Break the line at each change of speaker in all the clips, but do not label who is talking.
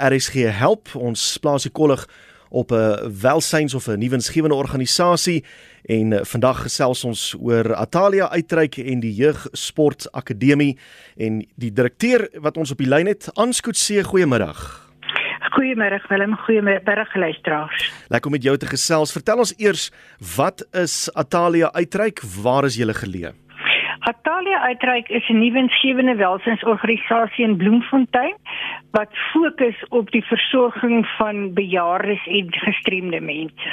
RSG help. Ons plaas die kollig op 'n welsyns of 'n nuwensgewende organisasie en uh, vandag gesels ons oor Atalia Uitreik en die Jeugsport Akademie en die direkteur wat ons op die lyn het, Anskoot C. Goeiemiddag.
Goeiemôre Willem, goeiemôre luisteraars.
Lekker om met jou te gesels. Vertel ons eers, wat is Atalia Uitreik? Waar is julle geleë?
Atalia Uitreik is 'n nuwensgewende welsynsorganisasie in Bloemfontein wat fokus op die versorging van bejaardes en gestremde mense.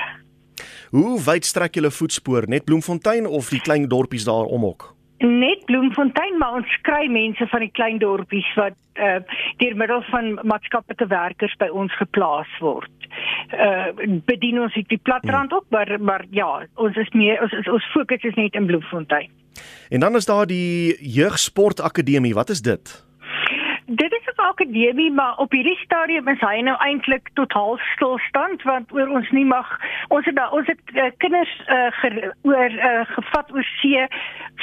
Hoe wyd strek julle voetspoor? Net Bloemfontein of die klein dorpies daarom ook?
Net Bloemfontein, maar ons kry mense van die klein dorpies wat uh deur middel van maatskaplike werkers by ons geplaas word. Uh bedien ons die platrand ook, maar maar ja, ons is meer ons ons, ons fokus is net in Bloemfontein.
En dan is daar die Jeugsportakademie. Wat is dit?
Dit is 'n akademie, maar op hierdie stadium is hy nou eintlik totaal stilstand want oor ons nie mag ons het daar ons het uh, kinders uh, ger, oor uh, gevat oor see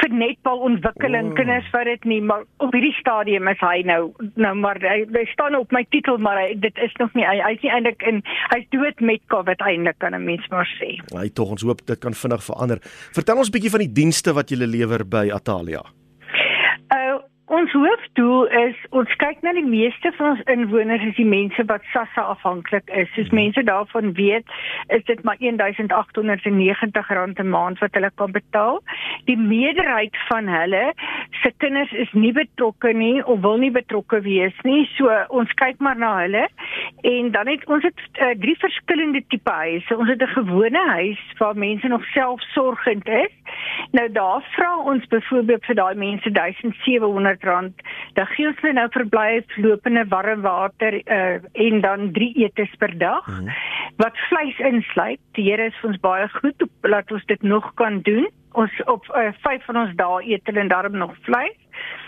vir netbal ontwikkeling oh. kinders wat dit nie maar op hierdie stadium is hy nou nou maar hy, hy staan op my titel maar hy, dit is nog nie hy hy's nie eintlik in hy's dood met COVID eintlik kan 'n mens maar sê.
Hy tog ons hoop dit kan vinnig verander. Vertel ons 'n bietjie van die dienste wat jy lewer by Atalia.
Ons hoofdoel is ons kyk na die meeste van ons inwoners is die mense wat SASSA afhanklik is. Soos mhm. mense daarvan weet, is dit maar R1890 'n maand wat hulle kan betaal. Die meerderheid van hulle se kinders is nie betrokke nie of wil nie betrokke wees nie. So ons kyk maar na hulle en dan het ons het uh, drie verskillende tipe huise. Ons het 'n gewone huis waar mense nog selfsorgend is. Nou daar vra ons byvoorbeeld vir daai mense 1700 R100. Dan gee ons hulle nou verblyf, lopende warm water uh, en dan 3 etes per dag. Mm. Wat vleis insluit. Die Here is vir ons baie goed laat ons dit nog kan doen. Ons op 5 uh, van ons dae eet hulle en daarom nog vleis.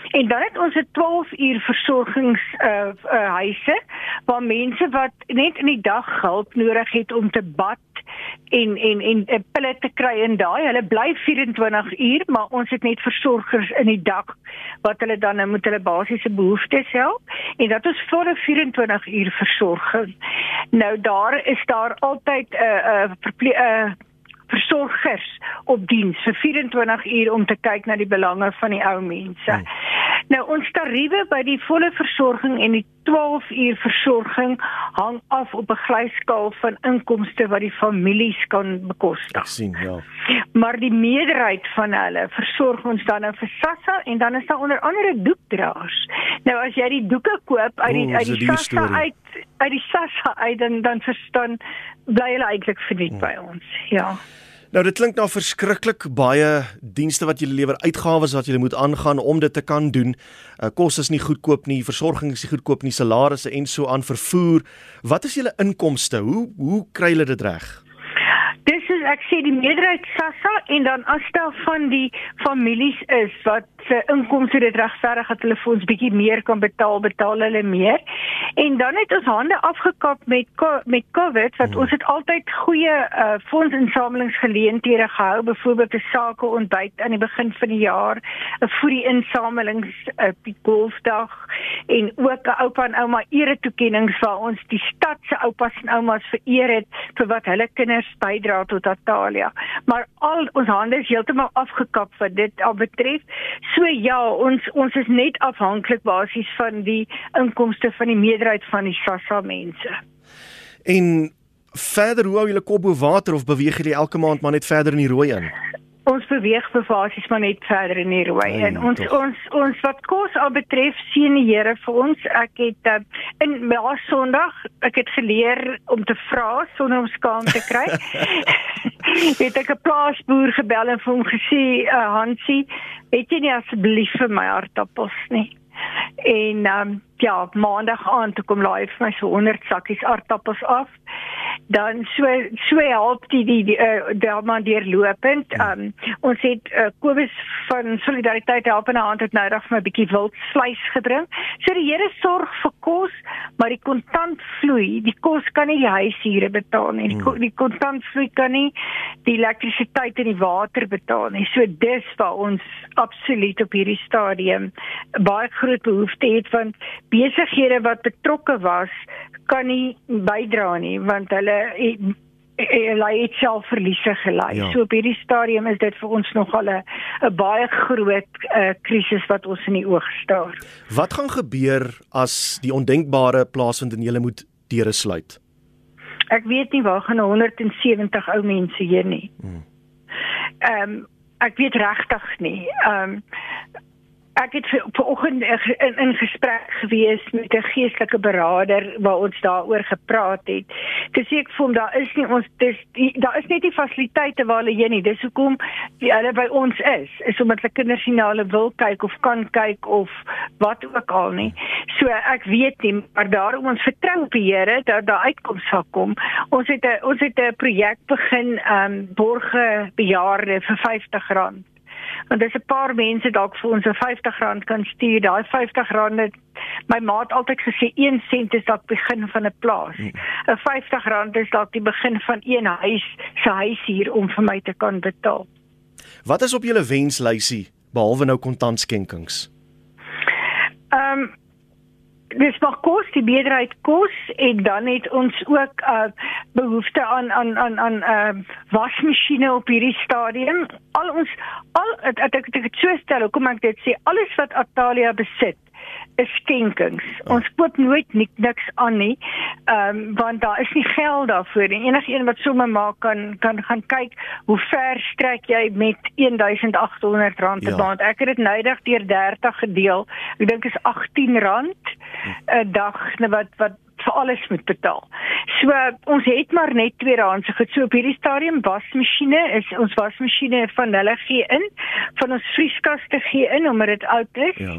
En dan het ons 'n 12 uur versorgings uh, uh huise waar mense wat net in die dag hulp nodig het om te bad en en en 'n pille te kry in daai. Hulle bly 24 uur, maar ons het net versorgers in die dak wat hulle dan moet hulle basiese behoeftes help en dat vir 'n 24 uur versorging. Nou daar is daar altyd 'n uh, 'n uh, uh, versorgers op diens vir 24 uur om te kyk na die belange van die ou mense. Hmm. Nou ons tariewe by die volle versorging en die 12 uur versorging hang af op 'n glyskaal van inkomste wat die families kan bekostig.
Ek sien, ja.
Maar die meerderheid van hulle versorg ons dan nou vir SASSA en dan is daar onder andere doekdraers. Nou as jy die doeke koop uit die uit die SASSA uit uit die SASSA uit dan dan verstaan bly hulle eintlik verniet hmm. by ons. Ja.
Nou dit klink nou verskriklik baie dienste wat julle lewer, uitgawes wat julle moet aangaan om dit te kan doen. Uh, kos is nie goedkoop nie, versorging is nie goedkoop nie, salarisse en so aan vervoer. Wat is julle inkomste? Hoe hoe kry julle dit reg?
Ek sê die meerderheid SASSA en dan as daar van die families is wat se inkomste dit regverdig dat hulle vir ons bietjie meer kan betaal, betaal hulle meer. En dan het ons hande afgekap met met COVID wat hmm. ons het altyd goeie uh, fondsinsamelingsgeleenthede gehou, byvoorbeeld 'n sake ontbyt aan die begin van die jaar, 'n vir die insamelings uh, die golfdag en ook 'n oupa en ouma eretoekennings waar ons die stad se oupas en oumas vereer het vir wat hulle kinders bydra tot Atalia. Maar al ons hande is heeltemal afgekap wat dit al betref. So ja, ons ons is net afhanklik basies van die inkomste van die meerderheid van die SASSA mense.
En verder hoe hou julle kop bo water of beweeg julle elke maand maar net verder in die rooi in?
Ons beweeg basies maar net verder in die rooi en ons toch. ons ons wat kos al betref sien die Here vir ons. Ek het uh, in laas Sondag ek het geleer om te vra sonder om skaam te kry. Het ek 'n plaasboer gebel en vir hom gesê uh, Hansie weet jy nie asseblief vir my aardappels nie? En um, ja maandag aand toe kom laai vir my so 100 sakkies aardappels af dan so so help die die, die uh, Delma deurlopend. Um ons het uh, Kobus van Solidariteit help in 'n hand het nou reg vir 'n bietjie wild vleis gebring. So die Here sorg vir kos, maar die kontant vloei, die kos kan nie die huishuur betaal nie. Die, hmm. die kontant vloei kan nie die elektrisiteit en die water betaal nie. So dis waar ons absoluut op hierdie stadium baie groot behoefte het van besighede wat betrokke was kan nie bydra nie want hulle hulle het self verliese gelei. Ja. So op hierdie stadium is dit vir ons nog al 'n baie groot uh, krisis wat ons in die oog staar.
Wat gaan gebeur as die ondenkbare plaasvind en jy moet deure sluit?
Ek weet nie waar gaan 170 ou mense hier nie. Hmm. Ehm um, ek weet regtig nie. Ehm um, ek het vanoggend in in gesprek gewees met 'n geestelike beraader waar ons daaroor gepraat het. Dis ek voel daar is nie ons dis die, daar is net nie fasiliteite waar hulle hier nie. Dis hoekom die hulle by ons is. Is omdat hulle kinders sien hulle wil kyk of kan kyk of wat ook al nie. So ek weet nie, maar daarom ons vertrou op die Here dat daar uitkoms sal kom. Ons het 'n ons het 'n projek begin ehm um, borge bejaarde vir R50 want dis 'n paar mense dalk vir ons 'n R50 kan stuur. Daai R50 het my maat altyd gesê 1 sent is dalk begin van 'n plaas. Hmm. 'n R50 is dalk die begin van een huis se huishuur om vir my te kan betaal.
Wat is op julle wenslysie behalwe nou kontantskenkings?
Ehm um, dis maar kos die meerderheid kos en dan het ons ook uh behoefte aan aan aan aan uh wasmasjiene op hierdie stadium. Al ons al ek ek ek het so stel hoekom ek dit sê alles wat Atalia besit is skenkings. Oh. Ons koop nooit nik, niks aan nie. Ehm um, want daar is nie geld daarvoor nie. Enige een wat sommer maak kan kan gaan kyk hoe ver strek jy met 1800 rand per ja. maand. Ek het dit nydig deur 30 gedeel. Ek dink is 18 rand hm. 'n dag wat wat vir alles moet betaal. So ons het maar net tweedehandse goed. So op hierdie stadium wasmasjiene is ons wasmasjiene van hulle gee in, van ons vrieskaste gee in omdat dit oud is. Ja.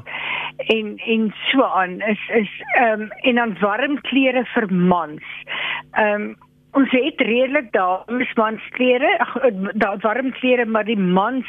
En en so aan is is ehm um, en dan warm klere vir mans. Ehm um, ons het redelik dames mans klere, daar warm klere, maar die mans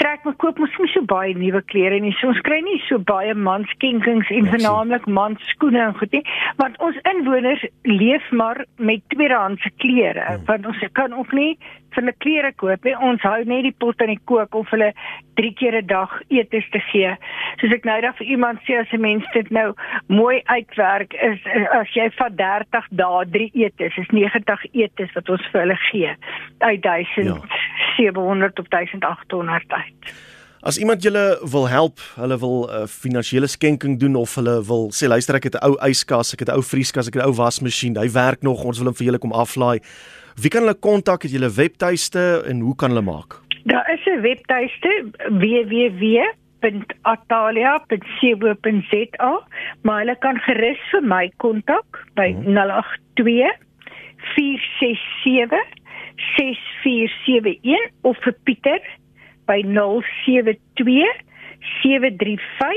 trek maar koop mos nie so baie nuwe klere nie. So ons kry nie so baie manskenkings en vernaamlik mans skoene en goed nie, want ons inwoners leef maar met tweedehandse klere, hmm. want ons kan ook nie vir hulle klere koop nie. Ons hou net die pot in die kook of hulle 3 keer 'n dag etes te gee. Soos ek nou daar vir iemand sê as 'n mens dit nou mooi uitwerk is as jy van 30 dae 3 etes, is 90 etes wat ons vir hulle gee uit 1700 ja. of 1800 uit.
As iemand julle wil help, hulle wil 'n uh, finansiële skenking doen of hulle wil sê luister ek het 'n ou yskas, ek het 'n ou vrieskas, ek het 'n ou wasmasjien, hy werk nog, ons wil hom vir julle kom aflaai. Wie kan hulle kontak? Het julle webtuiste en hoe kan hulle maak?
Daar is 'n webtuiste www.atalia.co.za, maar hulle kan gerus vir my kontak by hmm. 082 467 6471 of vir Pieter by 072 735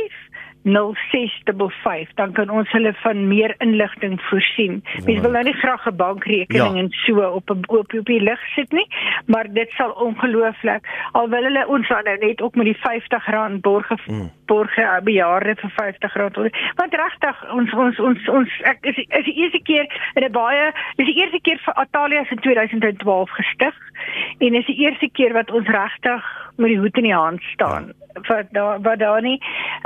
0655 dan kan ons hulle van meer inligting voorsien. Mens wil nou nie graag 'n bankrekening ja. en so op 'n op op die lig sit nie, maar dit sal ongelooflik al wil hulle ons nou net ook met die R50 borge mm. borge eh, bejaarde vir R50. Want regtig ons ons ons ons ek is is die eerste keer in 'n baie dis die eerste keer vir Atalia se 2012 gestig en is die eerste keer wat ons regtig met die hoed in die hand staan. Ja wat daar wat daar nie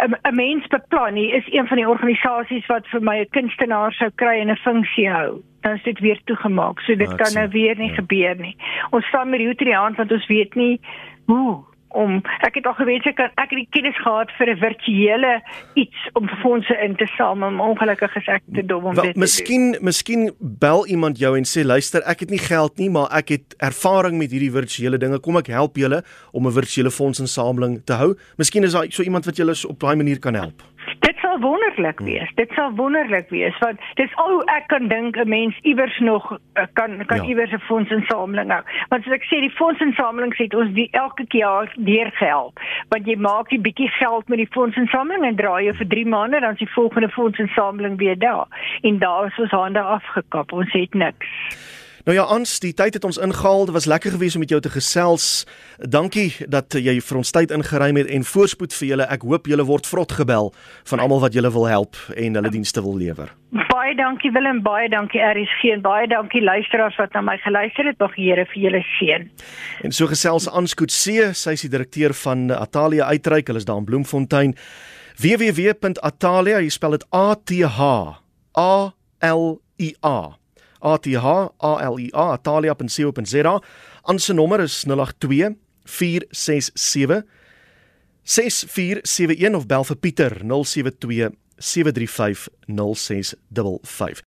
'n mens beplan. Nie is een van die organisasies wat vir my 'n kunstenaar sou kry en 'n funksie hou. Dan is dit weer toegemaak. So dit kan nou weer nie ja. gebeur nie. Ons staan met die hoed in die hand want ons weet nie hoe om ek het al gewens ek kan ek het die kennis gehad vir 'n virtuele iets om fondse in te samel om ongelukkig gesê te dom om
Wel, dit miskien miskien bel iemand jou en sê luister ek het nie geld nie maar ek het ervaring met hierdie virtuele dinge. Kom ek help julle om 'n virtuele fondsinsameling te hou. Miskien is daar so iemand wat julle op daai manier kan help.
Dit sal wonderlik hmm. wees. Dit sal wonderlik wees want dis al ek kan dink 'n mens iewers nog eh, kan kan ja. iewers 'n fondsinsameling hou. Want soos ek sê die fondsinsameling sê ons die elke keer deur geld. Want jy maak die bietjie geld met die fondsinsameling en draai jy vir 3 maande dan is die volgende fondsinsameling weer daar. En daar is ons hande afgekap. Ons het niks.
Nou ja, ons die tyd het ons ingehaal. Dit was lekker geweest om met jou te gesels. Dankie dat jy vir ons tyd ingeruim het en voorspoed vir julle. Ek hoop julle word vrot gebel van almal wat julle wil help en hulle dienste wil lewer.
Baie dankie Willem, baie dankie Aries geen baie dankie luisteraars wat na my geluister het. Mag die Here vir julle seën.
En so gesels Anskoot C, sy is die direkteur van Atalia Uitreik. Hulle is daar in Bloemfontein. www.atalia, jy spel dit A T H A L A A T H A L I A atalia.co.za. Aan se nommer is 082 467 6471 of bel vir Pieter 072 735 0655